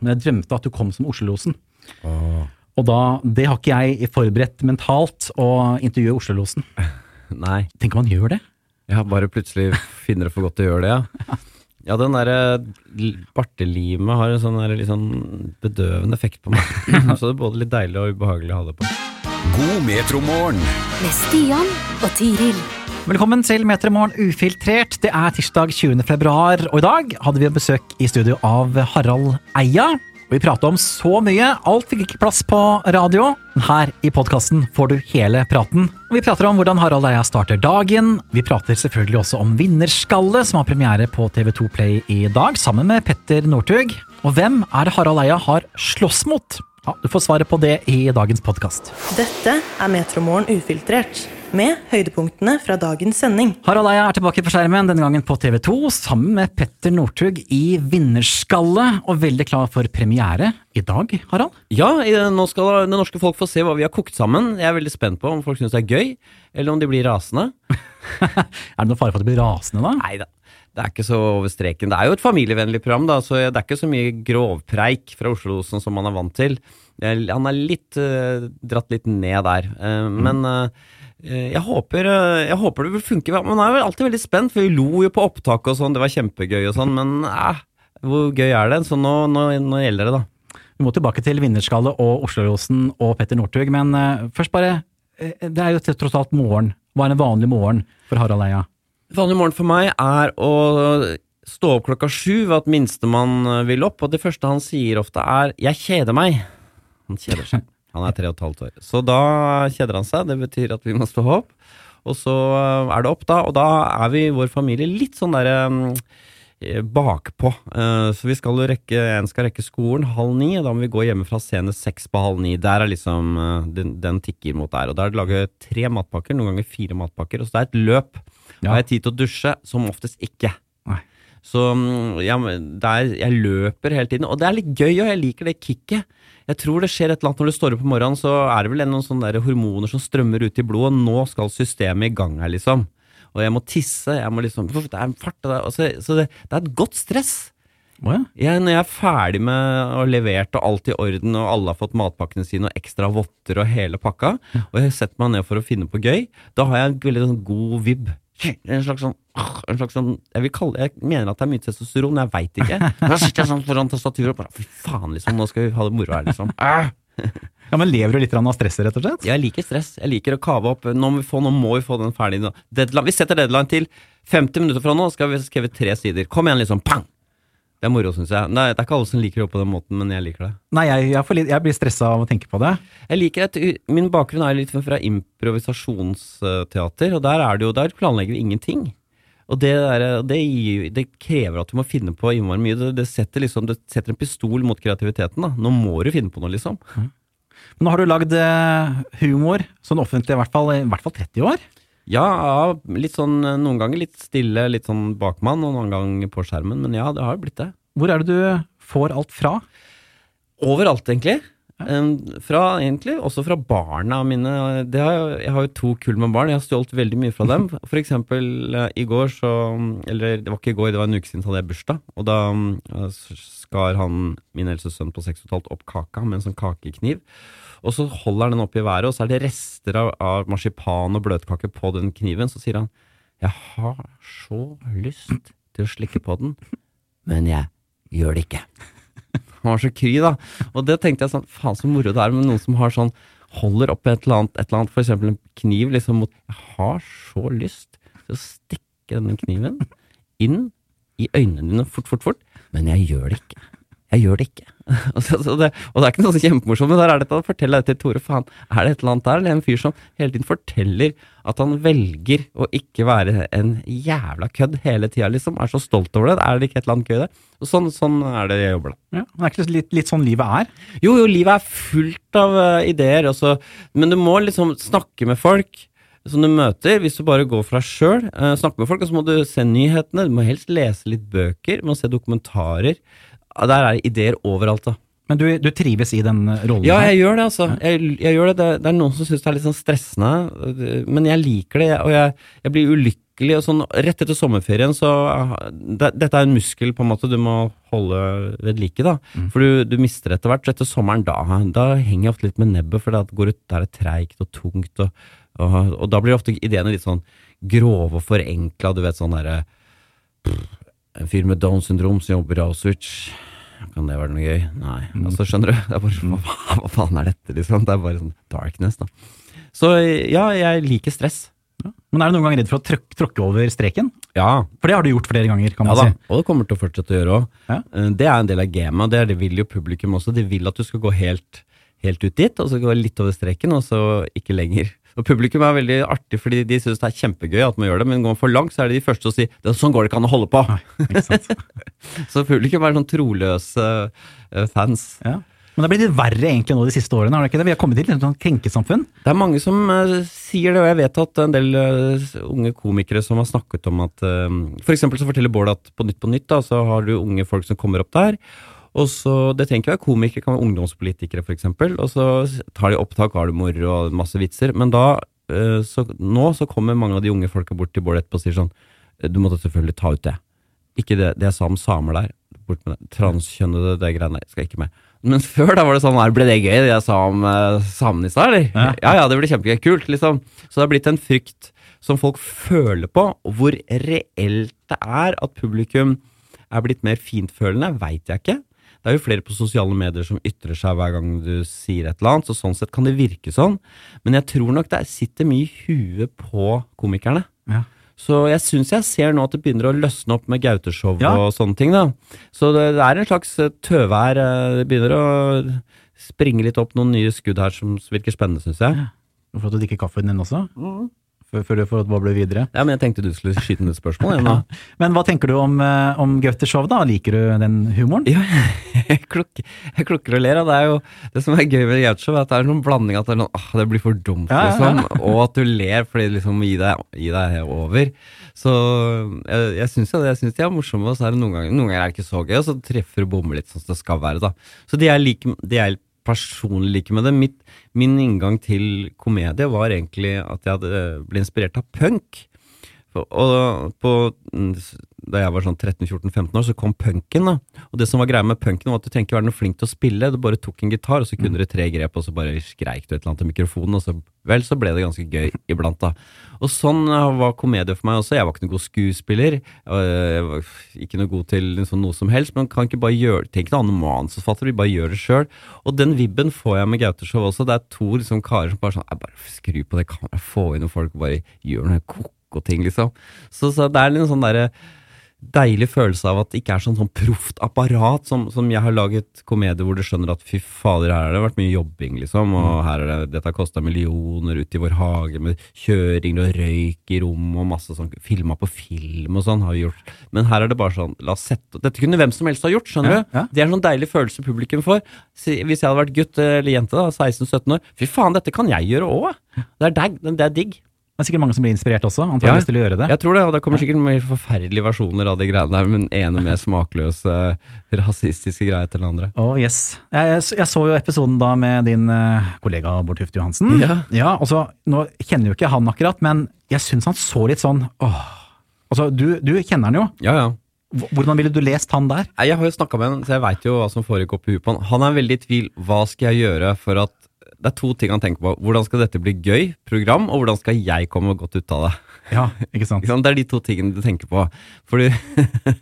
Men jeg drømte at du kom som Oslo-losen. Og da, det har ikke jeg forberedt mentalt å intervjue Oslo-losen. Nei. Tenk om han gjør det? Ja, bare plutselig finner det for godt å gjøre det, ja. Ja, den derre l- bartelimet har en sånn der litt sånn bedøvende effekt på meg. Så det er både litt deilig og ubehagelig å ha det på. God metromorgen. med Stian og Tiril. Velkommen til Metermorgen ufiltrert. Det er tirsdag 20. februar, og i dag hadde vi besøk i studio av Harald Eia. Og vi pratet om så mye, alt fikk ikke plass på radio. Her i podkasten får du hele praten. Og vi prater om hvordan Harald Eia starter dagen. Vi prater selvfølgelig også om Vinnerskalle, som har premiere på TV2 Play i dag, sammen med Petter Northug. Og hvem er det Harald Eia har slåss mot? Ja, Du får svaret på det i dagens podkast. Dette er Metromorgen ufiltrert, med høydepunktene fra dagens sending. Harald Eia er tilbake på skjermen, denne gangen på TV 2, sammen med Petter Northug i Vinnerskalle, og veldig klar for premiere i dag, Harald. Ja, nå skal det norske folk få se hva vi har kokt sammen. Jeg er veldig spent på om folk syns det er gøy, eller om de blir rasende. Er det noen fare for at de blir rasende da? Nei da. Det er ikke så over streken. Det er jo et familievennlig program, da, så det er ikke så mye grovpreik fra Oslo-losen som man er vant til. Han er litt uh, dratt litt ned der. Eh, Men eh, jeg, håper, eh, jeg håper det vil funke. Man er jo alltid veldig spent, for vi lo jo på opptak og sånn, det var kjempegøy og sånn, men eh, hvor gøy er det? Så nå, nå, nå gjelder det, da. Vi må tilbake til Vinnerskalle og Oslo-Rosen og Petter Northug, men eh, først bare eh, Det er jo tross alt morgen. Hva er en vanlig morgen for Harald Eia? Vanlig morgen for meg er å stå opp klokka sju ved at minstemann eh, vil opp, og det første han sier ofte er 'jeg kjeder meg'. Han kjeder seg. Han er tre og et halvt år. Så da kjeder han seg, det betyr at vi må stå opp. Og så eh, er det opp, da, og da er vi i vår familie litt sånn derre eh, bakpå. Eh, Så vi skal jo rekke, en skal rekke skolen halv ni, og da må vi gå hjemmefra senest seks på halv ni. Der er liksom den, den tikker mot der. Og da er det laget tre matpakker, noen ganger fire matpakker. Og så det er et løp. Ja. Har jeg tid til å dusje? Som oftest ikke. Så mm, ja, der, er, jeg løper hele tiden, og det er litt gøy, og jeg liker det kicket. Jeg tror det skjer et eller annet når du står opp om morgenen, så er det vel noen sånne der hormoner som strømmer ut i blodet, og nå skal systemet i gang her, liksom. Og jeg må tisse, jeg må liksom Det er en fart, og det er- og så, så det, det er et godt stress. Oh, ja. Jeg, når jeg er ferdig med å levert og alt i orden, og alle har fått matpakkene sine og ekstra votter og hele pakka, og jeg setter meg ned for å finne på gøy, da har jeg en veldig sånn god vibb. En slags sånn, en slags sånn jeg, vil kalle, jeg mener at det er mye testosteron, men jeg veit ikke. Da sitter jeg sånn foran tastaturet og bare Fy faen, liksom, nå skal vi ha det moro her, liksom. Ah! ja, men lever du litt av stresset, rett og slett? Jeg liker stress. Jeg liker å kave opp. Nå må vi få, nå må vi få den ferdig. Deadline. Vi setter deadline til 50 minutter fra nå, skal vi skrive tre sider. Kom igjen, liksom. Pang! Det er moro, syns jeg. Nei, det er ikke alle som liker jobbe på den måten, men jeg liker det. Nei, jeg, jeg, jeg blir stressa av å tenke på det. Jeg liker at Min bakgrunn er litt fra improvisasjonsteater, og der er det jo, der planlegger vi ingenting. Og det, der, det, det krever at du må finne på innmari mye. Det, det, setter liksom, det setter en pistol mot kreativiteten. da. Nå må du finne på noe, liksom. Men nå har du lagd eh, humor, sånn offentlig i hvert fall, i hvert fall 30 år. Ja, litt sånn eh, noen ganger litt stille, litt sånn bakmann, og noen ganger på skjermen. Men ja, det har jo blitt det. Hvor er det du får alt fra? Overalt, egentlig. Ja. fra egentlig, også fra barna mine. Det har, jeg- har jo to kull med barn, jeg har stjålet veldig mye fra dem. For eksempel eh, i går så Eller det var ikke i går, det var en uke siden så hadde jeg bursdag. Og da um, skar han, min eldste sønn på seks og et halvt, opp kaka med en sånn kakekniv. Og så holder han den opp i været, og så er det rester av, av marsipan og bløtkake på den kniven. Så sier han 'Jeg har så lyst til å slikke på den, men jeg gjør det ikke'. Han var så kry, da. Og det tenkte jeg sånn, faen så moro det er med noen som har sånn, holder opp et eller annet, et eller annet for eksempel en kniv, liksom mot Jeg har så lyst til å stikke denne kniven inn i øynene dine fort, fort, fort, men jeg gjør det ikke. Jeg gjør det ikke. og, så, så det, og det er ikke noe så kjempemorsomt, men der er det å fortelle deg til Tore, faen, er det et eller annet der, eller en fyr som hele tiden forteller at han velger å ikke være en jævla kødd hele tida, liksom, er så stolt over det, er det ikke et eller annet gøy det? Og sånn, sånn er det jeg jobber, da. Ja, det er ikke litt, litt sånn livet er? Jo, jo, livet er fullt av uh, ideer, Også. men du må liksom snakke med folk som du møter, hvis du bare går fra sjøl. Uh, snakke med folk, og så må du se nyhetene, du må helst lese litt bøker, du må se dokumentarer. Der er det ideer overalt, da. Men du, du trives i den rollen Ja, her? jeg gjør det, altså. Jeg, jeg gjør det. det. Det er noen som syns det er litt sånn stressende, men jeg liker det, og jeg, jeg blir ulykkelig og sånn Rett etter sommerferien så ah, det, Dette er en muskel på en måte du må holde ved like, da. For du, du mister etter hvert. Så etter sommeren, da, da henger jeg ofte litt med nebbet, for det går ut, der er det treigt og tungt. Og, og, og da blir ofte ideene litt sånn grove og forenkla. Du vet sånn derre En fyr med Downs syndrom som jobber i Auschwitz. Kan det være noe gøy? Nei. Altså, skjønner du? Det er bare, hva, hva faen er dette, liksom? Det er bare sånn darkness, da. Så ja, jeg liker stress. Men er du noen gang redd for å tråkke over streken? Ja, For det har du gjort flere ganger, kan ja man da, si. og det kommer til å fortsette å gjøre òg. Ja. Det er en del av gamet, og det, det vil jo publikum også. De vil at du skal gå helt, helt ut dit, og så gå litt over streken, og så ikke lenger. Og Publikum er veldig artig, fordi de syns det er kjempegøy at man gjør det, men går man for langt, så er det de første å si det, 'sånn går det ikke an å holde på'. Sant? Så publikum er sånn troløse eh, fans. Ja. Men det har blitt litt verre egentlig nå de siste årene, har det ikke det? Vi har kommet til et sånt krenkesamfunn. Det er mange som uh, sier det, og jeg vet at en del uh, unge komikere som har snakket om at uh, For eksempel så forteller Bård at på Nytt på Nytt da, så har du unge folk som kommer opp der. Og så, Det trenger ikke være komikere, det kan være ungdomspolitikere f.eks. Og så tar de opptak, har det moro og masse vitser. Men da, eh, så, nå så kommer mange av de unge folka bort til Bård etterpå og sier sånn Du måtte selvfølgelig ta ut det. Ikke det, det jeg sa om samer der. Bort med det. Transkjønnede, det greiene der. Skal ikke med. Men før da var det sånn her, ble det gøy det jeg sa om eh, samene i stad, eller? Ja. Ja ja, det ble kjempegøy. Kult, liksom. Så det har blitt en frykt som folk føler på, og hvor reelt det er at publikum er blitt mer fintfølende, veit jeg ikke. Det er jo flere på sosiale medier som ytrer seg hver gang du sier et eller annet, så sånn sett kan det virke sånn. Men jeg tror nok det sitter mye i huet på komikerne. Ja. Så jeg syns jeg ser nå at det begynner å løsne opp med Gauteshow Ja. og sånne ting. da. Så det, det er en slags eh, tøvær. eh, Det begynner å springe litt opp noen nye skudd her som virker spennende, syns jeg. Du får lov til å drikke kaffen din også, før, før du får boble videre. Ja, Men jeg tenkte du skulle skyte inn et spørsmål. Ja. Men hva tenker du om, eh, om Gauters Show, da? Liker du den humoren? Ja, jeg kluk, jeg klukker og ler. Og det er jo det som er gøy med Gauteshow, er at det er noen blanding at det er noen, ah, det blir for dumt, Ja, ja, liksom. Og at du ler fordi liksom gir deg, gi deg over. Så jeg, jeg syns jo det. Jeg syns de er morsomme, og så er det noen ganger, noen ganger er det ikke så gøy, og så treffer du bommer litt sånn som det skal være, da. Så de er, like, de jeg personlig liker med det Mitt, Min inngang til komedie var egentlig at jeg hadde ble inspirert av punk. Og på, mm, da jeg var sånn 13-14-15 år, så kom punken. da. Og det som var greia med punken, var at du trenger ikke være noe flink til å spille. Du bare tok en gitar, og så kunne du tre grep, og så bare skreik du et eller annet til mikrofonen, og så, vel, så ble det ganske gøy iblant, da. Og sånn eh, var komedie for meg også. Jeg var ikke noen god skuespiller. Jeg var ikke noe god til liksom, noe som helst, men kan ikke bare gjøre Tenk noe annet manusforfatter, vi bare gjør det sjøl. Og den vibben får jeg med Gauteshow også. Det er to liksom, karer som bare sånn jeg Bare skru på det kameraet, få inn noen folk, bare gjør noe ko-ko-ting, liksom. Så, så det er litt sånn derre deilig følelse av at det ikke er sånn, sånn proft apparat som, som jeg har laget komedie hvor du skjønner at fy fader, her har det vært mye jobbing, liksom, og her er det, dette har kosta millioner ute i vår hage med kjøring og røyk i rom og masse sånn, filma på film og sånn har vi gjort. Men her er det bare sånn, la oss sette Dette kunne hvem som helst ha gjort, skjønner Ja, du? ja. Det er en sånn deilig følelse publikum får. Hvis jeg hadde vært gutt eller jente, da, 16-17 år, fy faen, dette kan jeg gjøre òg! Det. Det er digg. Det er sikkert mange som blir inspirert også, Ja, til å gjøre det. Jeg tror det, og det kommer sikkert mer forferdelige versjoner av de greiene der, men ene med smakløse, rasistiske greier til den andre. Å, yes. Jeg, jeg, jeg så jo episoden da med din eh, kollega Bård Tufte Johansen. Ja. ja og så, Nå kjenner jo ikke han akkurat, men jeg syns han så litt sånn åh. Altså, du, du kjenner han jo. Ja, ja. Hvordan ville du lest han der? Jeg har jo snakka med han, så jeg veit jo hva som foregår på huet på han. Han er veldig i tvil. Hva skal jeg gjøre for at Det er to ting han tenker på. Hvordan skal dette bli gøy program, og hvordan skal jeg komme godt ut av det? Ja, ikke sant? Det er de to tingene du tenker på. Fordi,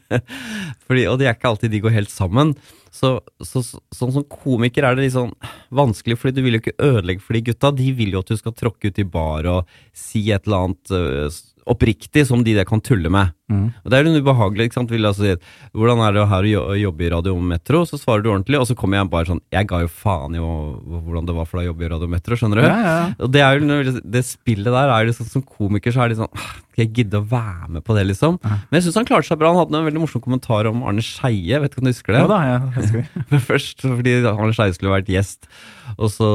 fordi, og det er ikke alltid de går helt sammen. Så, så, så, sånn som komiker er det litt sånn vanskelig, fordi du vil jo ikke ødelegge for de gutta. De vil jo at du skal tråkke ut i bar og si et eller annet øh, oppriktig som de der kan tulle med. Og Det er jo ubehagelig. ikke sant? Vil altså si, hvordan er det her å jobbe i Radio Metro? Så svarer du ordentlig, og så kommer jeg bare sånn Jeg ga jo faen i hvordan det var for deg å jobbe i Radio Metro, skjønner du? Ja, ja. Og det, er jo, det spillet der er jo liksom, Som komiker så er det sånn «Ah, Skal jeg gidde å være med på det, liksom? Men jeg syns han klarte seg bra. Han hadde en veldig morsom kommentar om Arne Skeie. Vet ikke om du husker det? Ja da, jeg husker det. Men Først fordi Arne Skeie skulle vært gjest. Og så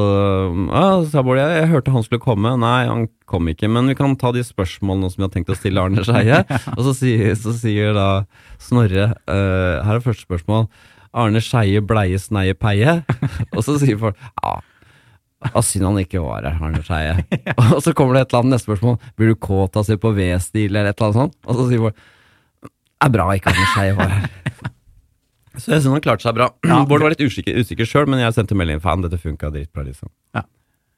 ja, sa Bård jeg, jeg hørte han skulle komme. Nei, han kom ikke. Men vi kan ta de spørsmålene som vi har tenkt å stille Arne Skeie. og så sier, så sier da Snorre uh, Her er første spørsmål. Arne Skeie bleie sneie peie. og så sier folk ja, Ah, synd han ikke var her, Arne Skeie. Og så kommer det et eller annet neste spørsmål. Blir du kåt av å se på V-stil, eller et eller annet sånt? Og så sier Bård Det er bra ikke Arne Skeie var her. Så jeg synes han klarte seg bra. Bård var litt usikker, usikker sjøl, men jeg sendte melding fan, dette funka dritbra, liksom.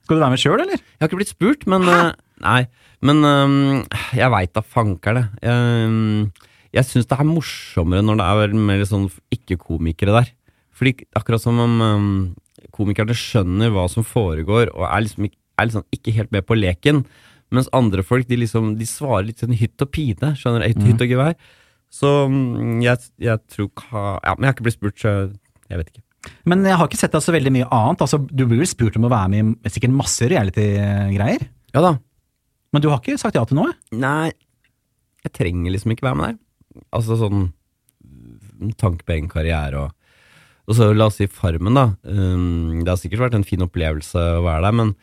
Skal du være med sjøl, eller? Jeg har ikke blitt spurt, men eh, Nei, men um, jeg veit da fanker det. Jeg, øhm, jeg syns det er morsommere når det er mer sånn ikke-komikere der. Fordi akkurat som om øhm, komikerne skjønner hva som foregår, og er liksom, er liksom ikke helt med på leken. Mens andre folk de liksom, de svarer litt sånn hytt og pine. Skjønner du? Hytt og gevær. Så mm, jeg, jeg tror Ja, men jeg har ikke blitt spurt, så jeg vet ikke. Men jeg har ikke sett deg så veldig mye annet. Altså, du blir vel spurt om å være med i sikkert masse reality-greier? Ja da. Men du har ikke sagt ja til noe? Nei, jeg trenger liksom ikke være med der. Altså sånn tanke på egen karriere og Og så la oss si Farmen, da. Um, det har sikkert vært en fin opplevelse å være der, men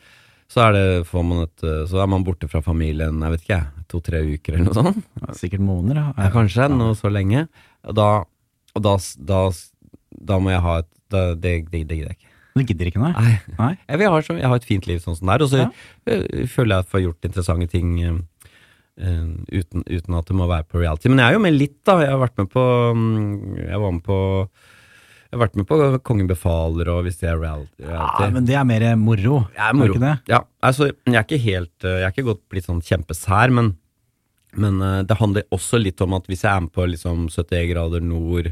så er, det, får man et, uh, så er man borte fra familien jeg vet ikke, to-tre uker eller noe sånt. Sikkert måneder, da. Ja, kanskje, noe så lenge. Og da, og da, da, da må jeg ha et Det det- det gidder jeg ikke. Du gidder ikke noe? Nei. Nei? Jeg, vil ha, jeg har et fint liv sånn som det er, og så Ja. øh, føler jeg at jeg får gjort interessante ting øh, uten, uten at det må være på reality. Men jeg er jo med litt, da. Jeg har vært med på mm, Jeg var med på Jeg har vært med på Kongen befaler og hvis det er reality. Ja, men det er mer moro. Jeg er moro. ikke det? Ja, altså, jeg er ikke helt øh, Jeg er ikke gått blitt sånn kjempesær, men, men øh, det handler også litt om at hvis jeg er med på liksom 71 grader nord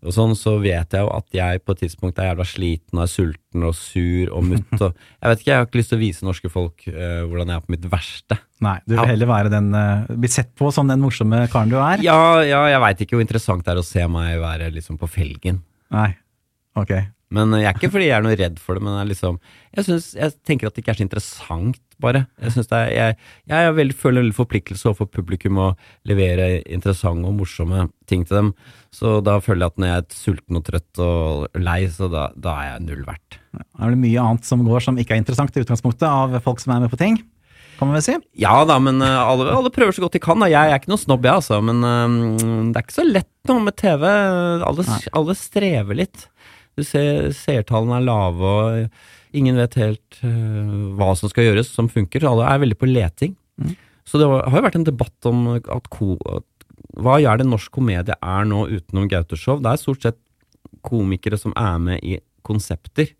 og sånn, så vet jeg jo at jeg på et tidspunkt er jævla sliten og er sulten og sur og mutt. Og jeg vet ikke, jeg har ikke lyst til å vise norske folk uh, hvordan jeg er på mitt verste. Nei, du vil heller være den uh, Bli sett på som den morsomme karen du er? Ja, ja jeg veit ikke hvor interessant det er å se meg være liksom på felgen. Nei. Ok. Men jeg er ikke fordi jeg er noe redd for det, men jeg, liksom, jeg, synes, jeg tenker at det ikke er så interessant, bare. Jeg, er, jeg, jeg er veldig, føler en veldig forpliktelse overfor publikum å levere interessante og morsomme ting til dem. Så da føler jeg at når jeg er sulten og trøtt og lei, så da, da er jeg null verdt. Er det mye annet som går som ikke er interessant i utgangspunktet, av folk som er med på ting, kan man vel si. Ja da, men øh, alle, alle prøver så godt de kan. Da. Jeg, er ikke noen snobb, jeg, altså. Men um, det er ikke så lett nå med TV. Alle, alle strever litt. Du ser seertallene er lave, og ingen vet helt uh, hva som skal gjøres som funker. Så alle er veldig på leting. Så det har jo vært en debatt om at, ko, hva gjør det norsk komedie er nå utenom Gautoshow? Det er stort sett komikere som er med i konsepter.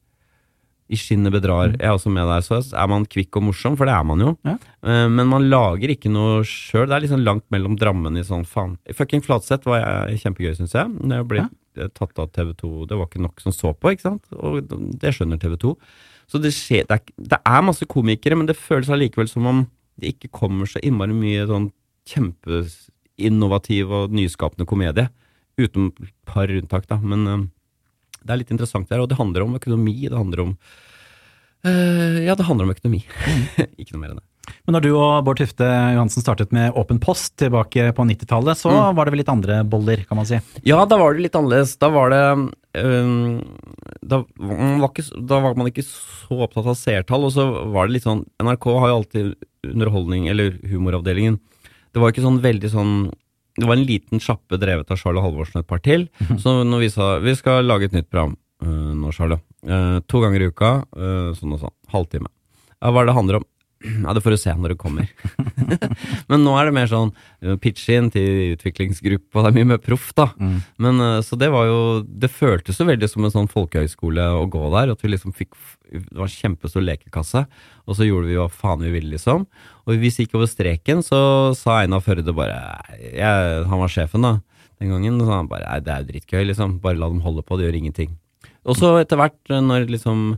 I skinnet bedrar. Jeg er også med der. Så er man kvikk og morsom, for det er man jo. Ja. Eh, Men man lager ikke noe sjøl. Det er liksom langt mellom Drammen i sånn faen. Fucking Flatseth var jeg, kjempegøy, syns jeg. Det ble ja. tatt av TV2. Det var ikke nok som så på, ikke sant. Og det skjønner TV2. Så det, skjer, det, er, det er masse komikere, men det føles allikevel som om det ikke kommer så innmari mye sånn kjempeinnovativ og nyskapende komedie. Uten par unntak, da. Men eh, det er litt interessant der, og det handler om økonomi. Det handler om eh, Ja, det handler om økonomi. ikke noe mer enn det. Men når du og Bård Tufte Johansen startet med Åpen post tilbake på 90-tallet, så var det vel litt andre boller, kan man si. Ja, da var det litt annerledes. Da var det øhm, da, man var ikke, da var man ikke så opptatt av seertall, og så var det litt sånn NRK har jo alltid underholdning, eller humoravdelingen. Det var ikke sånn veldig sånn Det var en liten sjappe drevet av Charlo Halvorsen og et par til. Så når vi sa vi skal lage et nytt program uh, nå, Charlo, uh, to ganger i uka, uh, sånn og sånn, halvtime. Ja, hva er det handler om? Ja, det får du se når det kommer. Men nå er det mer sånn uh, pitch inn til utviklingsgruppa, det er mye mer proff, da. Men uh, Så det var jo Det føltes jo veldig som en sånn folkehøyskole å gå der. At vi liksom fikk Det var en kjempestor lekekasse, og så gjorde vi hva faen vi ville, liksom. Og hvis vi gikk over streken, så sa Einar Førde bare jeg, Han var sjefen, da, den gangen. Og så sa han bare Nei, det er jo drittgøy, liksom. Bare la dem holde på, det gjør ingenting. Og så etter hvert, uh, når liksom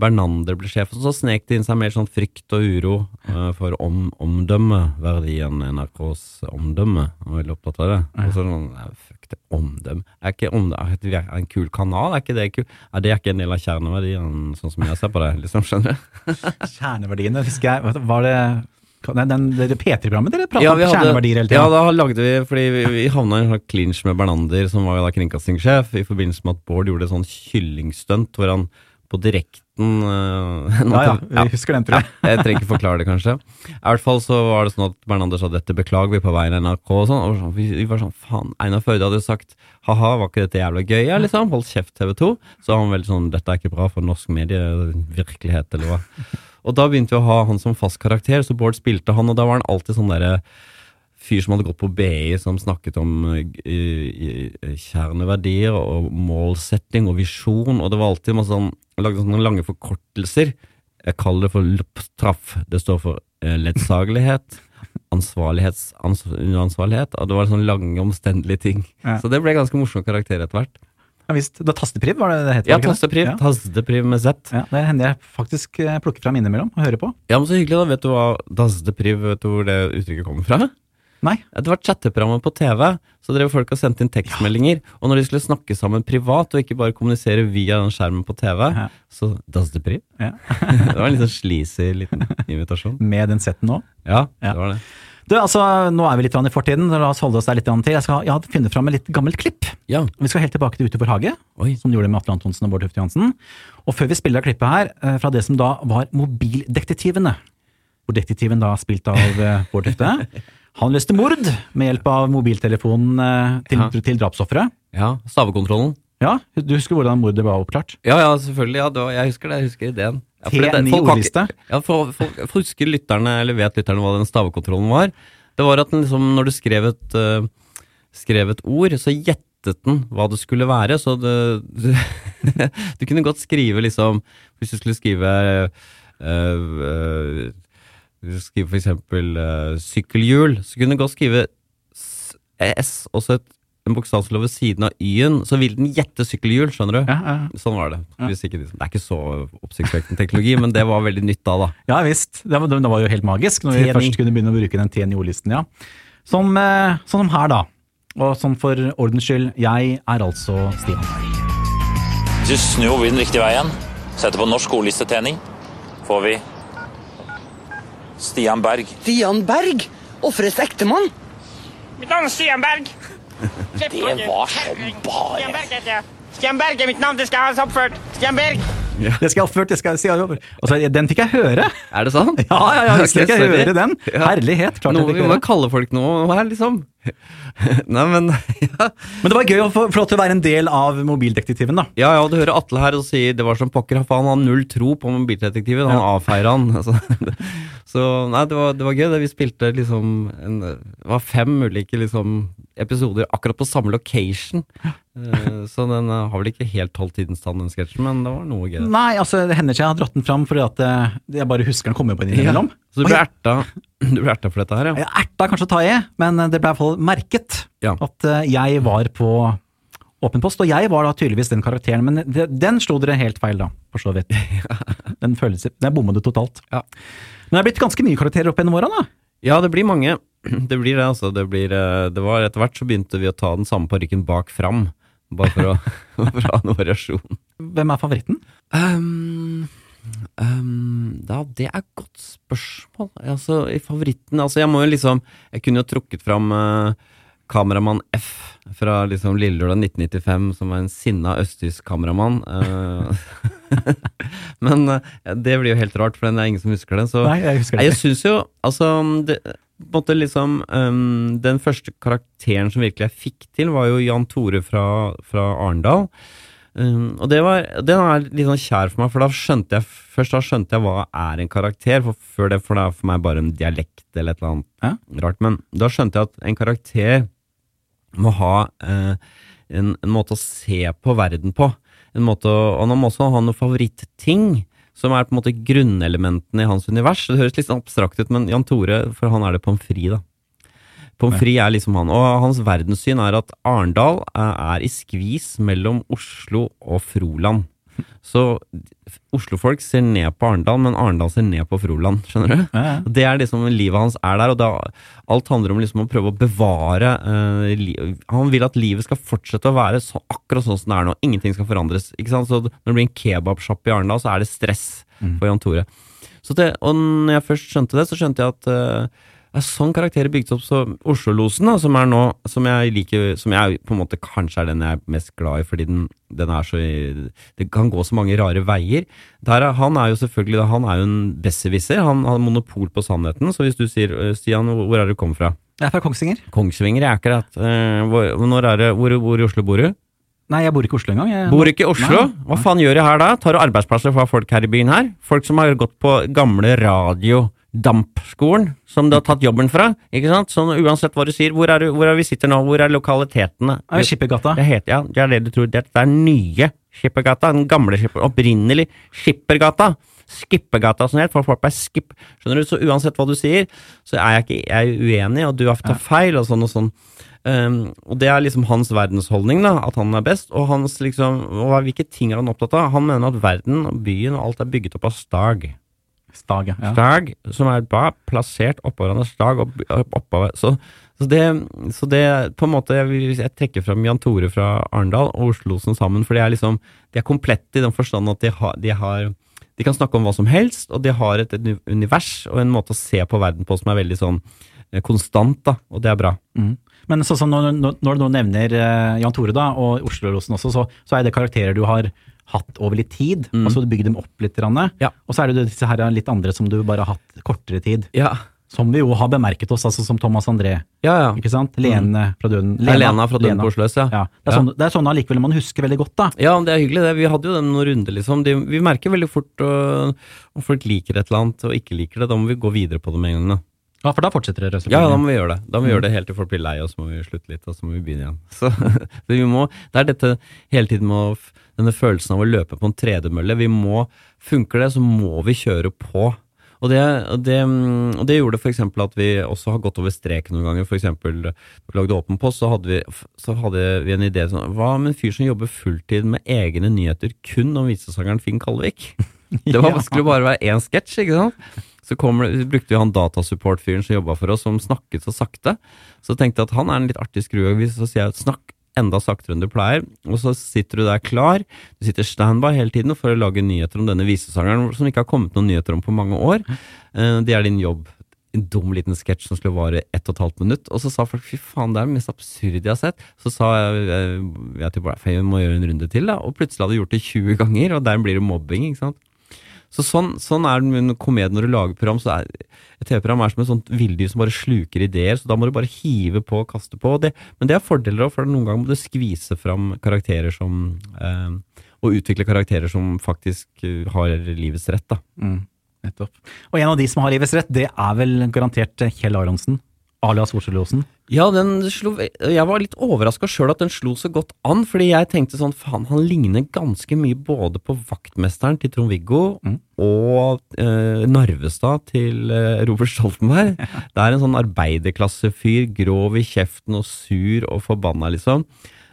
Bernander ble sjef, og så snek det inn seg mer sånn frykt og uro uh, for om, omdømmeverdien, NRKs omdømme. Han var veldig opptatt av det. Og så sånn, fuck det, omdømme. Er ikke omdømme, er en kul kanal? Er ikke det kul? Er det ikke en del av kjerneverdien, sånn som jeg ser på det, liksom, skjønner du? Kjerneverdiene, husker jeg. Var det den, den, det P3-programmet dere pratet Ja, om kjerneverdier hele Ja, da lagde vi, fordi vi, vi havna i en clinch med Bernander, som var da kringkastingssjef, i forbindelse med at Bård gjorde et sånn kyllingstunt hvor han på direkte chatten Uh, Ja, ja, vi husker den, tror jeg. jeg trenger ikke forklare det, kanskje. I hvert fall så var det sånn at Bernander sa dette beklager vi på veien av NRK og sånn. Og sånn, vi, var sånn, faen, Einar Førde hadde jo sagt ha-ha, var ikke dette jævla gøy? Ja, liksom, hold kjeft TV 2. Så var han veldig sånn, dette er ikke bra for norsk medievirkelighet, eller hva. Og da begynte vi å ha han som fast karakter, så Bård spilte han, og da var han alltid sånn derre fyr som hadde gått på BI, som snakket om eh, i- i- kjerneverdier og målsetting og visjon, og det var alltid masse sånn, lagde sånne lange forkortelser. Jeg kaller det for LOPTRAFF. Det står for eh, ledsagelighet, ansvarlighets, og det var sånne lange, omstendelige ting. Ja. Så det ble ganske morsom karakter etter hvert. Ja, visst. Det var Tastepriv, var det det het? Ja, tastepriv, Ja. tastepriv med Z. Ja, det hender jeg faktisk eh, plukker fram innimellom og hører på. Ja, men så hyggelig da, vet du hva tastepriv, vet du hvor det uttrykket kommer fra? Nei. Det var chatteprogrammet på TV, så drev folk og sendte inn tekstmeldinger. Og når de skulle snakke sammen privat, og ikke bare kommunisere via den skjermen på TV, Ja. så das det pri. Ja. det var en litt sånn sleazy liten invitasjon. Med den setten nå. Ja, Ja. det var det. Du, altså, Nå er vi litt i fortiden, så la oss holde oss der litt til. Jeg, skal, ja, finne fram et litt gammelt klipp. Ja, Vi skal helt tilbake til Ute for hage, oi. som du gjorde med Atle Antonsen og Bård Tufte Johansen. Og før vi spiller av klippet her, eh, fra det som da var Mobildetektivene, hvor detektiven da spilt av eh, Bård Tufte, han løste mord med hjelp av mobiltelefonen eh, til, Ja. til drapsofferet. Ja, stavekontrollen. Ja, du husker hvordan mordet var oppklart? Ja, ja, selvfølgelig. Ja, var, jeg husker det. Jeg husker ideen. Ja, fordi det- T9 folk ordliste. Ja, for, folk, for husker lytterne, eller vet lytterne hva den stavekontrollen var? Det var at den liksom, når du skrev et, uh, skrev et ord, så gjettet den hva det skulle være. Så det, du, du kunne godt skrive liksom Hvis du skulle skrive uh, øh, du Skrive for eksempel øh, sykkelhjul, så kunne du godt skrive s- også og så et, en bokstavsel ved siden av Y-en, så vil den gjette sykkelhjul, skjønner du? Ja, ja. Sånn var det. Hvis ikke, det er ikke så oppsiktsvekkende teknologi, men det var veldig nytt da, da. Ja visst, det var, det var jo helt magisk når vi T9. først kunne begynne å bruke den T9-ordlisten, ja. Som, eh, sånn som her da. Og sånn for ordens skyld, jeg er altså Stian. Hvis du snur vinden riktig vei igjen, setter på norsk ordlistetrening, får vi Stian Berg. Stian Berg? Offerets ektemann? Mitt navn er Stian Berg. Det var som Stian bare Berg heter jeg. Stian Berg er mitt navn, det skal jeg ha oppført. Stian Berg. Det skal jeg oppført, det skal jeg si. Altså, den fikk jeg høre! Er det sant? Ja, ja, ja, jeg fikk jeg høre den. Ja. Herlighet, klart jeg Noe, fikk vi må høre. kalle folk noe her, liksom. Nei, men ja. Men det var gøy å få lov til å være en del av mobildetektiven, da. ja, ja, du hører Atle her og sier det var som pokker, faen, han har null tro på mobildetektiven. Han avfeier han. Altså, så nei, det var, det var gøy. Det. Vi spilte liksom en, Det var fem ulike liksom, episoder akkurat på samme location. Eh, Så den eh, har vel ikke helt holdt tidens tann, den sketsjen, men det var noe gøy. Nei, altså, det hender ikke jeg har dratt den fram fordi at eh, jeg bare husker den kommer på innimellom. Så du ble erta, du ble erta for dette her, ja? Jeg erta kanskje å ta i, men det ble i hvert fall merket Ja. at eh, jeg var på åpen post, og jeg var da tydeligvis den karakteren, men det, den slo dere helt feil da, for så vidt. Den følelsen, den bomma du totalt. Ja. Men det er blitt ganske mye karakterer opp gjennom åra da. Ja, det blir mange. Det blir det, altså. Det, blir, eh, det var Etter hvert så begynte vi å ta den samme parykken bak fram. Bare for å, for å ha en variasjon. Hvem er favoritten? Um, um, da, det er et godt spørsmål. Altså, i favoritten Altså, jeg må jo liksom Jeg kunne jo trukket fram uh, kameramann F fra liksom Lillelørdag 1995, som var en sinna østtysk kameramann. Uh, men uh, det blir jo helt rart, for det er ingen som husker det. Så Nei, jeg husker det. jeg syns jo Altså, det, måte liksom um, Den første karakteren som virkelig jeg fikk til, var jo Jan Tore fra, fra Arendal. Um, og det var, den er litt sånn kjær for meg, for da skjønte jeg først da skjønte jeg hva er en karakter. For før det, for det er for meg bare en dialekt eller et eller annet Ja. rart. Men da skjønte jeg at en karakter må ha eh, en, en måte å se på verden på. En måte å, og han må også ha noen favoritting, som er på en måte grunnelementene i hans univers. Det høres litt sånn abstrakt ut, men Jan Tore, for han er det pommes frites, da. Pommes frites er liksom han. Og hans verdenssyn er at Arendal eh, er i skvis mellom Oslo og Froland. Så Oslofolk ser ned på Arendal, men Arendal ser ned på Froland. Skjønner du? Ja, ja. Det er liksom livet hans er der, og da, alt handler om liksom å prøve å bevare li, Han vil at livet skal fortsette å være så, akkurat sånn som det er nå. Ingenting skal forandres. Ikke sant? Så når det blir en kebabsjapp i Arendal, så er det stress for Jan Tore. Så det, og når jeg først skjønte det, så skjønte jeg at, eh, Det er sånn karakterer bygd opp. Så Oslo-losen, som er nå, som jeg liker, som jeg på en måte kanskje er den jeg er mest glad i, fordi den, den er så Det kan gå så mange rare veier. Der er, han er jo selvfølgelig han er jo en besserwisser. Han har monopol på sannheten. Så hvis du sier øh, Stian, hvor er det du kommer fra? Jeg er fra Kongsvinger. Kongsvinger er akkurat øh, hvor, når er det, hvor, hvor i Oslo bor du? Nei, jeg bor ikke i Oslo engang. Jeg, Bor ikke i Oslo? Nei. Hva faen gjør jeg her da? Tar du arbeidsplasser fra folk her i byen her? Folk som har gått på gamle radiodampskolen, som du har tatt jobben fra, ikke sant? Sånn uansett hva du sier, hvor er, du, hvor er vi sitter nå, hvor er lokalitetene? Er det Skippergata. Det heter, ja, det er det du tror, det er nye Skippergata, den gamle Skipper, opprinnelig Skippergata. Skippergata som het, for folk ble skip. Skjønner du, så uansett hva du sier, så er jeg ikke jeg er uenig, og du har tatt feil, og sånn og sånn. Um, og det er liksom hans verdensholdning, da, at han er best, og hans liksom, og hvilke ting er han opptatt av? Han mener at verden, og byen og alt er bygget opp av stag. Stag, ja. Stag, som er bare plassert oppå hverandre, stag opp, opp, oppå så, så, det, så det på en måte Jeg, jeg trekker fram Jan Tore fra Arendal og Oslosen sammen, for de er liksom De er komplette i den forstand at de har, de har de kan snakke om hva som helst, og de har et, et univers og en måte å se på verden på som er veldig sånn eh, konstant, da, og det er bra. Mm. Men sånn som når, når når du nå nevner eh, Jan Tore da, og Oslo-losen også, så, så er det karakterer du har hatt over litt tid, Mm. og så du bygger dem opp litt. Ja. Og så er det disse her litt andre som du bare har hatt kortere tid. Ja, Som vi jo har bemerket oss, altså som Thomas André, ja. ja. ikke sant? Lene fra Døden. Er Lena fra Døden på ja. Ja. Det er sånn, det er sånn allikevel man husker veldig godt, da. Ja, det er hyggelig det. Vi hadde jo den noen runder, liksom. De, vi merker veldig fort øh, om folk liker et eller annet og ikke liker det. Da må vi gå videre på det med en gang. Ja, For da fortsetter dere, Ja, da må vi gjøre det. Da må vi gjøre det helt til folk blir lei, og så må vi slutte litt, og så må vi begynne igjen. Så, så vi må, Det er dette hele tiden med å denne følelsen av å løpe på en tredemølle. Vi må, Funker det, så må vi kjøre på. Og det, det, mm, og det gjorde f.eks. at vi også har gått over streken noen ganger. Eksempel, da vi lagde Åpen post, så hadde vi, så hadde vi en idé sånn Hva med en fyr som jobber fulltid med egne nyheter kun om visesangeren Finn Kalvik? Det var, vanskelig skulle bare være én sketsj, ikke sant? Så det- brukte vi han datasupport-fyren som jobba for oss, som snakket så sakte. Så tenkte jeg at han er en litt artig skrue. Så sier jeg snakk enda saktere enn du pleier, og så sitter du der klar. Du sitter standby hele tiden for å lage nyheter om denne visesangeren som ikke har kommet noen nyheter om på mange år. Eh, Det er din jobb. En dum liten sketsj som skulle vare ett og et halvt minutt. Og så sa folk fy faen, det er det mest absurde jeg har sett. Så sa jeg, eh, jeg til Brian, jeg må gjøre en runde til, da. Og plutselig hadde jeg gjort det 20 ganger, og der blir det mobbing, ikke sant. Så sånn, sånn er det med komedie når du lager program. så er Et TV-program er som et sånt villdyr som bare sluker ideer, så da må du bare hive på og kaste på. Det, men det er fordeler òg, for noen ganger må du skvise fram karakterer som eh, Og utvikle karakterer som faktisk eh, har livets rett, da. Mm, nettopp. Og en av de som har livets rett, det er vel garantert Kjell Aronsen, alias Oslo-losen. Ja, den slo Jeg var litt overraska sjøl at den slo så godt an, fordi jeg tenkte sånn faen, han ligner ganske mye både på vaktmesteren til Trond-Viggo Mm. og eh, Narvestad til eh, Robert Stoltenberg. Det er en sånn arbeiderklassefyr, grov i kjeften og sur og forbanna, liksom.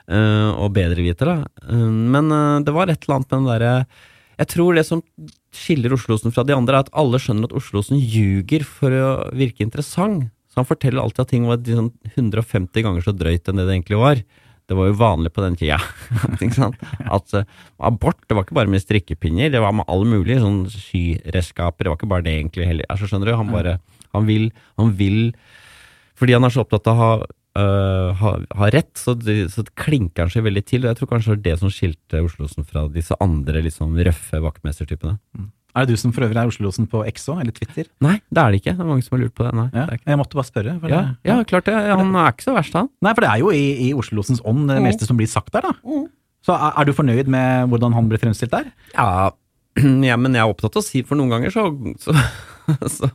Eh, og bedreviter, da. Eh, men eh, det var et eller annet med den derre Jeg tror det som skiller Oslosen fra de andre, er at alle skjønner at Oslosen ljuger for å virke interessant. Så han forteller alltid at ting var sånn 150 ganger så drøyt enn det det egentlig var. Det var jo vanlig på den tida. At uh, abort det var ikke bare med strikkepinner, det var med alle mulige sånn syredskaper. Det var ikke bare det egentlig heller. Altså, skjønner du? Han bare Han vil, han vil Fordi han er så opptatt av å ha, Uh, har, ha rett, så, de, så klinker han seg veldig til. Og jeg tror kanskje det var det som skilte Oslosen fra disse andre sånn røffe vaktmestertypene. Er det du som for øvrig er Oslo-losen på Exo, eller Twitter? Nei, det er det ikke. Det er mange som har lurt på det. Nei, Ja, det jeg måtte bare spørre. for Ja, det- ja, klart det. Han er ikke så verst, han. Nei, for det er jo i, i Oslo-losens ånd det meste som blir sagt der, da. Så er, er du fornøyd med hvordan han ble fremstilt der? Ja, ja, men jeg er opptatt av å si For noen ganger så, så, så,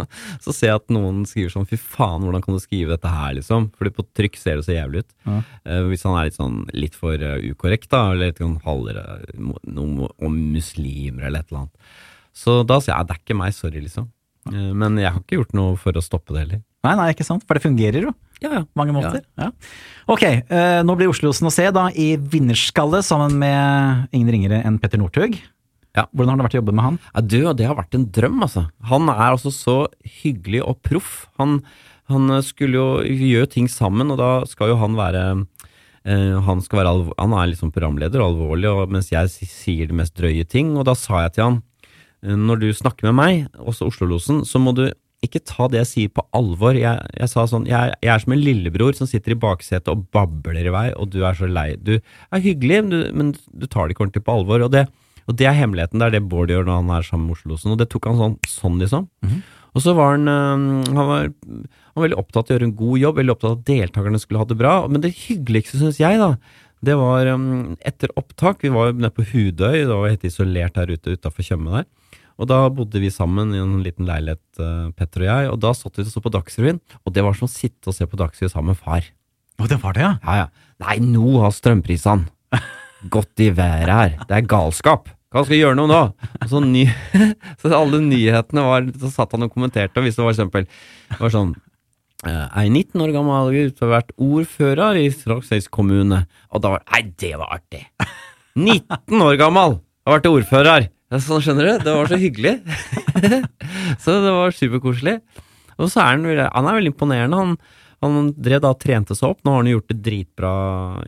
så ser jeg at noen skriver sånn Fy faen, hvordan kan du skrive dette her, liksom? Fordi på trykk ser det så jævlig ut. Ja. Uh, hvis han er litt sånn litt for eh, ukorrekt, da, eller litt sånn halvere noe om muslimer eller et eller annet. Så da sier jeg det er ikke meg, sorry, liksom. Eh, men jeg har ikke gjort noe for å stoppe det heller. Nei, nei, ikke sant? For det fungerer jo. Ja, ja. Mange måter. Ja. Ok, eh, nå blir Oslo-losen å se da i vinnerskalle sammen med ingen ringere enn Petter Northug. Ja. Hvordan har det vært å jobbe med han? Ja, du, det har vært en drøm, altså. Han er altså så hyggelig og proff. Han, han skulle jo gjøre ting sammen, og da skal jo han være eh, han, skal være han er liksom programleder og alvorlig, og, mens jeg sier de mest drøye ting. Og da sa jeg til han når du snakker med meg, også Oslo-losen, så må du ikke ta det jeg sier på alvor. Jeg, jeg sa sånn, jeg, jeg er som en lillebror som sitter i baksetet og babler i vei, og du er så lei. Du er hyggelig, men du, men du tar det ikke ordentlig på alvor. Og det, og det er hemmeligheten. Det er det Bård gjør når han er sammen med Oslo-losen. Og det tok han sånn, sånn liksom. Og så var han, han var, han var veldig opptatt av å gjøre en god jobb, veldig opptatt av at deltakerne skulle ha det bra. Men det hyggeligste, syns jeg, da, det var um, etter opptak. Vi var nede på Hudøy, det var helt isolert her ute utafor Tjøme der. Og da bodde vi sammen i en liten leilighet, uh, Petter og jeg, og da satt vi og så på Dagsrevyen. Og det var som å sitte og se på Dagsrevyen sammen med far. Å, det var det, ja. Ja, ja. Nei, nå har strømprisene gått i været her. Det er galskap. Hva skal vi gjøre noe nå? Og så, ny, så alle nyhetene var Så satt han og kommenterte, og hvis det var eksempel det var sånn eh, Ei 19 år gammel gutt har vært ordfører i Straksheis kommune. Og da var Nei, det var artig! 19 år gammel har vært ordfører! Ja, Sånn, skjønner du? Det var så hyggelig. så det var superkoselig. Og så er han, han er veldig imponerende. Han, han drev da trente seg opp. Nå har han gjort det dritbra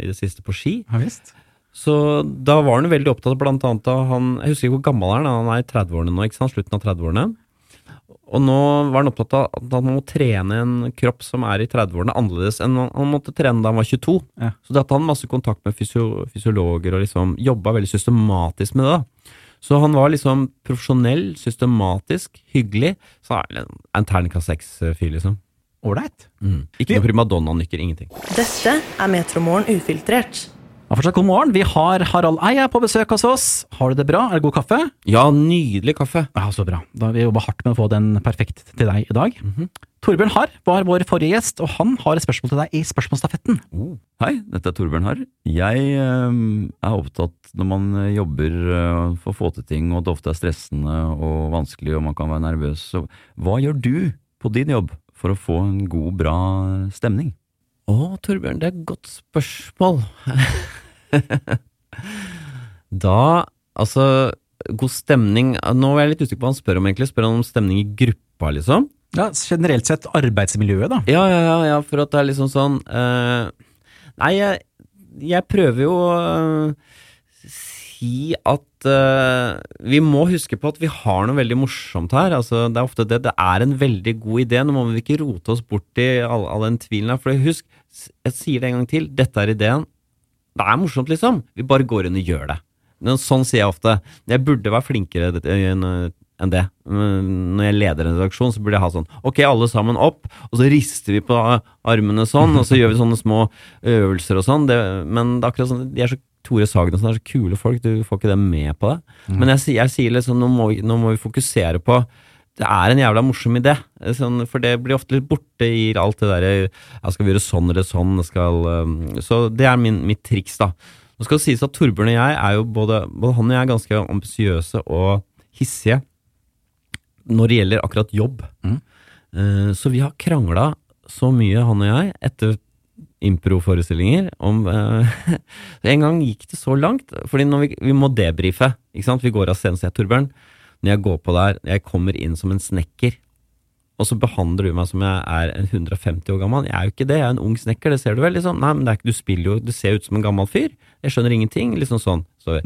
i det siste på ski. Ja visst. Så da var han veldig opptatt av blant annet av han Jeg husker ikke hvor gammel han er, han er i 30-årene nå, ikke sant? Slutten av 30-årene. Og nå var han opptatt av at han må trene en kropp som er i 30-årene annerledes enn han måtte trene da han var 22. Ja. Så det hadde han masse kontakt med fysio fysiologer og liksom jobba veldig systematisk med det. da. Så han var liksom profesjonell, systematisk, hyggelig. Så er han en terningkast seks-fyr, liksom. Ålreit. Ikke noe primadonna-nykker, ingenting. Dette er Metromorgen ufiltrert. Og fortsatt god morgen. Vi har Harald Eia på besøk hos oss. Har du det bra? Er det god kaffe? Ja, nydelig kaffe. Ja, så bra. Da har vi jobba hardt med å få den perfekt til deg i dag. Torbjørn Harr var vår forrige gjest, og han har et spørsmål til deg i spørsmålsstafetten. Hei, dette er Torbjørn Harr. Jeg eh, er opptatt når man eh, jobber eh, for å få til ting, og det ofte er stressende og vanskelig, og man kan være nervøs. Så hva gjør du på din jobb for å få en god, bra stemning? Å, Torbjørn, det er et godt spørsmål. da, altså, god stemning Nå er jeg litt usikker på hva han spør om, egentlig. Spør han om stemning i gruppa, liksom? Ja, Generelt sett arbeidsmiljøet, da. Ja, ja, ja, ja for at det er liksom sånn uh, Nei, jeg, jeg prøver jo å uh, si at uh, vi må huske på at vi har noe veldig morsomt her. Altså, det er ofte det. Det er en veldig god idé. Nå må vi ikke rote oss bort i all, all den tvilen her. For husk, jeg sier det en gang til. Dette er ideen. Det er morsomt, liksom. Vi bare går inn og gjør det. Men Sånn sier jeg ofte. Jeg burde være flinkere enn enn det. Når jeg leder en redaksjon, så burde jeg ha sånn Ok, alle sammen opp, og så rister vi på armene sånn, og så gjør vi sånne små øvelser og sånn. Det, men det er akkurat sånn De er så Tore Sagen og sånn, er så kule folk, du får ikke dem med på det. Men jeg, jeg sier liksom nå må, vi, nå må vi fokusere på det er en jævla morsom idé, sånn, for det blir ofte litt borte i alt det derre ja, Skal vi gjøre sånn eller sånn? Skal, um, så det er min, mitt triks, da. Nå skal det sies at Torbjørn og jeg er jo både, både han og jeg er ganske ambisiøse og hissige når det gjelder akkurat jobb. Eh, så vi har krangla så mye, han og jeg, etter improforestillinger om uh, En gang gikk det så langt, fordi når vi, vi må debrife. Ikke sant? Vi går av scenen, sier Torbjørn. Når jeg går på der, jeg kommer inn som en snekker, og så behandler du meg som jeg er en 150 år gammel. Jeg er jo ikke det, jeg er en ung snekker, det ser du vel? Liksom. Nei, men det ikke, du spiller jo, du ser ut som en gammel fyr. Jeg skjønner ingenting. Liksom sånn. Så,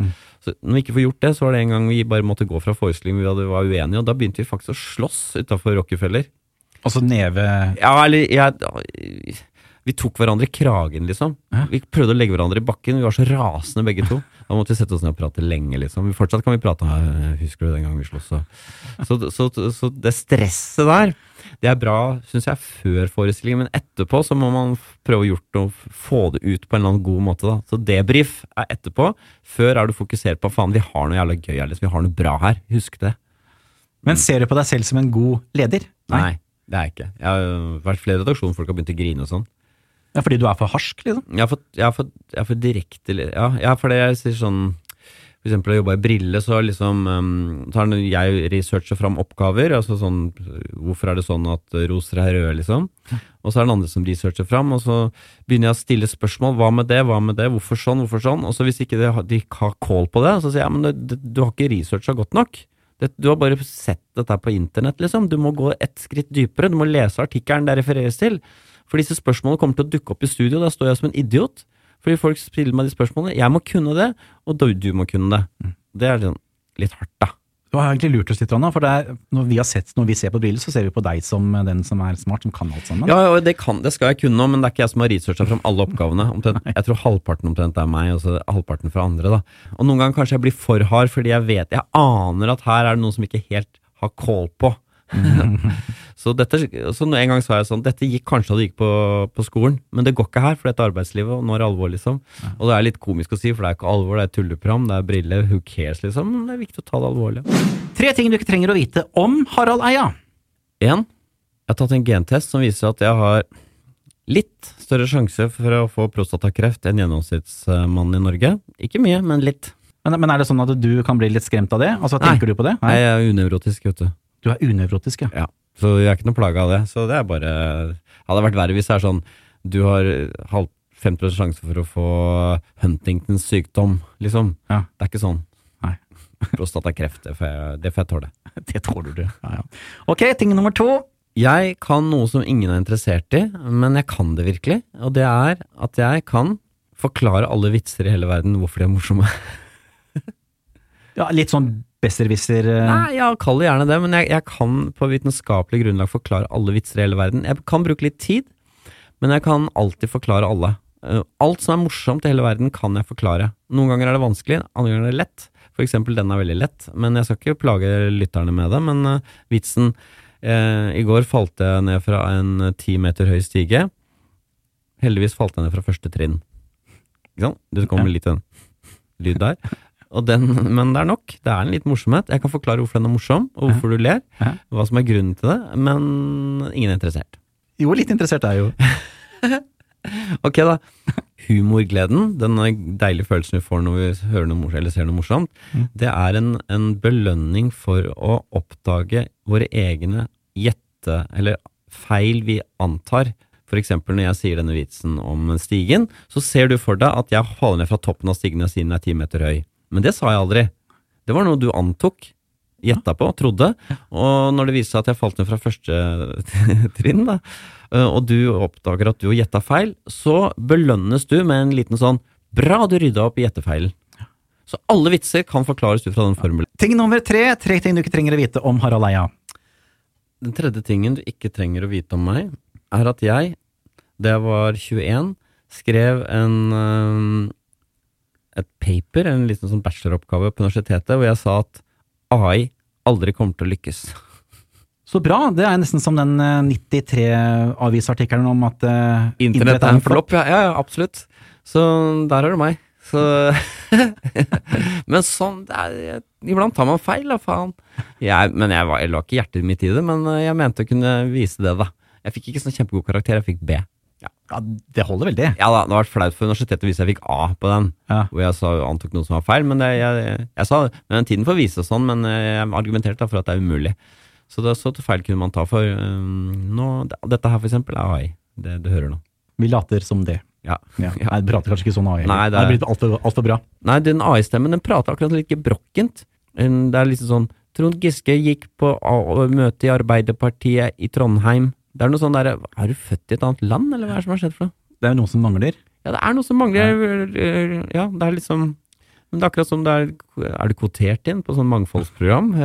så når vi ikke får gjort det, så var det en gang vi bare måtte gå fra forestilling vi var uenige, og da begynte vi faktisk å slåss utafor Rockefeller. Altså neve... Ja, eller jeg, Vi tok hverandre i kragen, liksom. Hæ? Vi prøvde å legge hverandre i bakken. Vi var så rasende begge to. Da måtte vi sette oss ned og prate lenge, liksom. Vi Fortsatt kan vi prate. «Ja, Husker du den gangen vi sloss? Så, så, så, så det stresset der, det er bra, syns jeg, før forestillingen. Men etterpå så må man prøve å gjort noe, få det ut på en eller annen god måte, da. Så debrief er etterpå. Før er du fokusert på faen, vi har noe jævla gøy her, liksom. Vi har noe bra her. Husk det. Men ser du på deg selv som en god leder? Nei, det er jeg ikke. Jeg har vært flere redaksjoner, folk har begynt å grine og sånn. Ja, fordi du er for harsk, liksom? Jeg er for, jeg er for, jeg er for direkte Ja, ja for det jeg sier sånn For eksempel, å jobbe i Brille, så liksom um, tar jeg researcher fram oppgaver. Altså sånn Hvorfor er det sånn at roser er røde, liksom? Og så er det den andre som researcher fram, og så begynner jeg å stille spørsmål. Hva med det, hva med det, hvorfor sånn, hvorfor sånn? Og så hvis ikke de de har call på det, så sier jeg men det, det, du har ikke researcha godt nok. Det, du har bare sett dette på internett, liksom. Du må gå ett skritt dypere. Du må lese artikkelen det refereres til. For disse spørsmålene kommer til å dukke opp i studio, da står jeg som en idiot. Fordi folk stiller meg de spørsmålene. Jeg må kunne det, og du, du må kunne det. Det er sånn litt hardt, da. Du har egentlig lurt oss litt, Anna, for er, når, vi har sett, når vi ser på briller, så ser vi på deg som den som er smart, som kan alt sammen. Ja, ja det, kan, det skal jeg kunne men det er ikke jeg som har researcha fram alle oppgavene. Omtrent, jeg tror halvparten omtrent er meg, og så halvparten fra andre. da. Og noen ganger kanskje jeg blir for hard, fordi jeg vet, jeg aner at her er det noen som ikke helt har kål på. så, dette, så en gang sa jeg sånn Dette gikk kanskje da du gikk på, på skolen, men det går ikke her, for dette er arbeidslivet, og nå er det alvor, liksom. Og det er litt komisk å si, for det er ikke alvor, det er tulleprogram, det er briller, who cares, liksom. Men det er viktig å ta det alvorlig. Tre ting du ikke trenger å vite om Harald Eia. En, jeg har tatt en gentest som viser at jeg har litt større sjanse for å få prostatakreft enn gjennomsnittsmannen i Norge. Ikke mye, men litt. Men, men er det sånn at du kan bli litt skremt av det? Altså, Nei. Tenker du på det? Nei, jeg er unevrotisk, vet du. Du er unevrotisk, ja. Ja. Så jeg er ikke noe plaga av det. Så det er bare Hadde vært verre hvis det er sånn du har halv 50% sjanse for å få Huntingtons sykdom, liksom. Ja. Det er ikke sånn. Nei. Prostatakreft, det får jeg, det får jeg tåle. Det tåler du. Ja, ja. Ok, ting nummer to. Jeg kan noe som ingen er interessert i, men jeg kan det virkelig. Og det er at jeg kan forklare alle vitser i hele verden hvorfor de er morsomme. Ja, litt sånn besserwisser eh, Nei, ja, kall det gjerne det, men jeg, jeg kan på vitenskapelig grunnlag forklare alle vitser i hele verden. Jeg kan bruke litt tid, men jeg kan alltid forklare alle. Eh, Alt som er morsomt i hele verden, kan jeg forklare. Noen ganger er det vanskelig, andre ganger er det lett. For eksempel, den er veldig lett, men jeg skal ikke plage lytterne med det. Men uh, vitsen uh, I går falt jeg ned fra en ti meter høy stige. Heldigvis falt jeg ned fra første trinn. Ikke sant? Det kommer litt en lyd der. Den, men det er nok. Det er en litt morsomhet. Jeg kan forklare hvorfor den er morsom, og hvorfor du ler. Hva som er grunnen til det, men ingen er interessert. Jo, litt interessert er jeg jo. Ok, da. Humorgleden, den deilige følelsen vi får når vi hører noe morsomt, eller ser noe morsomt, det er en, en belønning for å oppdage våre egne gjette, eller feil vi antar. For eksempel når jeg sier denne vitsen om stigen, så ser du for deg at jeg faller ned fra toppen av stigen og siden den er ti meter høy. Men det sa jeg aldri. Det var noe du antok, gjetta på, trodde. Og når det viste seg at jeg falt ned fra første trinn, da, eh, og du oppdager at du har gjetta feil, så belønnes du med en liten sånn 'bra, du rydda opp i gjettefeilen'. Så alle vitser kan forklares ut fra den formelen. Ting nummer tre. Tre ting du ikke trenger å vite om Harald Eia. Den tredje tingen du ikke trenger å vite om meg, er at jeg, da jeg var 21, skrev en øhm, et paper, en liten sånn bacheloroppgave på universitetet, hvor jeg sa at AI aldri kommer til å lykkes. Så bra. Det er nesten som den eh, 93-avisartikkelen om at uh, Internett er en flopp, ja, ja, absolutt. Så der er det meg. Så Men sånn er, Iblant tar man feil, da, faen. Jeg, men jeg, var, jeg la ikke hjertet mitt i det, men eh, jeg mente å kunne vise det, da. Jeg fikk ikke sånn kjempegod karakter, jeg fikk B. Ja, det holder vel, det. Ja da, det har vært flaut for universitetet hvis jeg fikk A på den, Ja. hvor jeg sa, antok noe som var feil, men det, jeg, jeg, jeg sa men tiden får vise sånn, men jeg argumenterte for at det er umulig. Så det, så feil kunne man ta for um, nå, Dette her for eksempel er AI. Det du hører nå. Vi later som det. Ja. Ja. Nei, det prater kanskje ikke sånn AI. Nei, det det er- er blitt altfor alt for bra. Nei, den AI-stemmen den prater akkurat litt gebrokkent. Det er liksom sånn Trond Giske gikk på møte i Arbeiderpartiet i Trondheim. Det er noe sånn derre Er du født i et annet land, eller hva er det som har skjedd for noe? Det er jo noe som mangler. Ja, det er noe som mangler. Ja, det er liksom men det er akkurat som det er Er du kvotert inn på sånn mangfoldsprogram?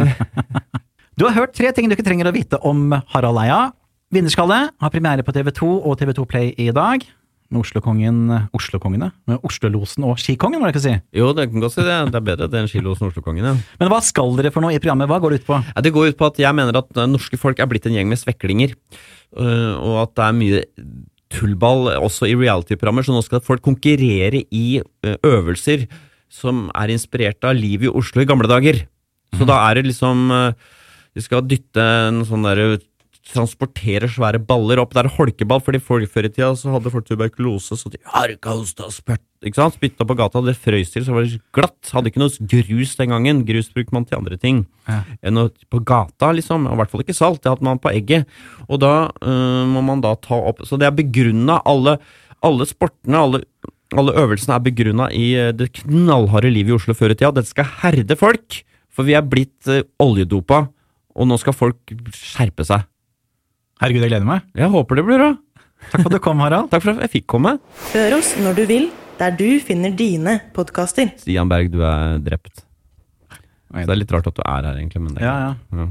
Du har hørt tre ting du ikke trenger å vite om Harald Eia. Vinnerskalle har premiere på TV2 og TV2 Play i dag. Med Oslokongen Oslokongene? Med Oslo-losen og Skikongen, må jeg ikke si. jo, det kan godt si det. Det er bedre det enn og Oslokongen, ja. Men hva skal dere for noe i programmet? Hva går det ut på? Ja, Det går ut på at jeg mener at eh, norske folk er blitt en gjeng med sveklinger. øh, og at det er mye tullball også i reality-programmer, så nå skal folk konkurrere i øh, øvelser som er inspirert av livet i Oslo i gamle dager. Så da er det liksom De skal dytte en sånn derre Transportere svære baller opp. Det er holkeball, fordi folk før i tida så hadde folk tuberkulose, så de harka hosta og spytt, ikke sant? spytta på gata. Det frøys til, så var det glatt. Hadde ikke noe grus den gangen. Grus brukte man til andre ting Ja. enn på gata, liksom. Og I hvert fall ikke salt. Det hadde man på egget. Og da øh, må man da ta opp Så det er begrunna alle, alle sportene, alle, alle øvelsene er begrunna i øh, det knallharde livet i Oslo før i tida. Dette skal herde folk! For vi er blitt øh, oljedopa, og nå skal folk skjerpe seg. Herregud, jeg gleder meg. Jeg håper det blir bra. Takk for at du kom, Harald. Takk for at jeg fikk komme. Hør oss når du vil, der du finner dine podkaster. Stian Berg, du er drept. Så det er litt rart at du er her, egentlig. Men det, Ja, ja. ja.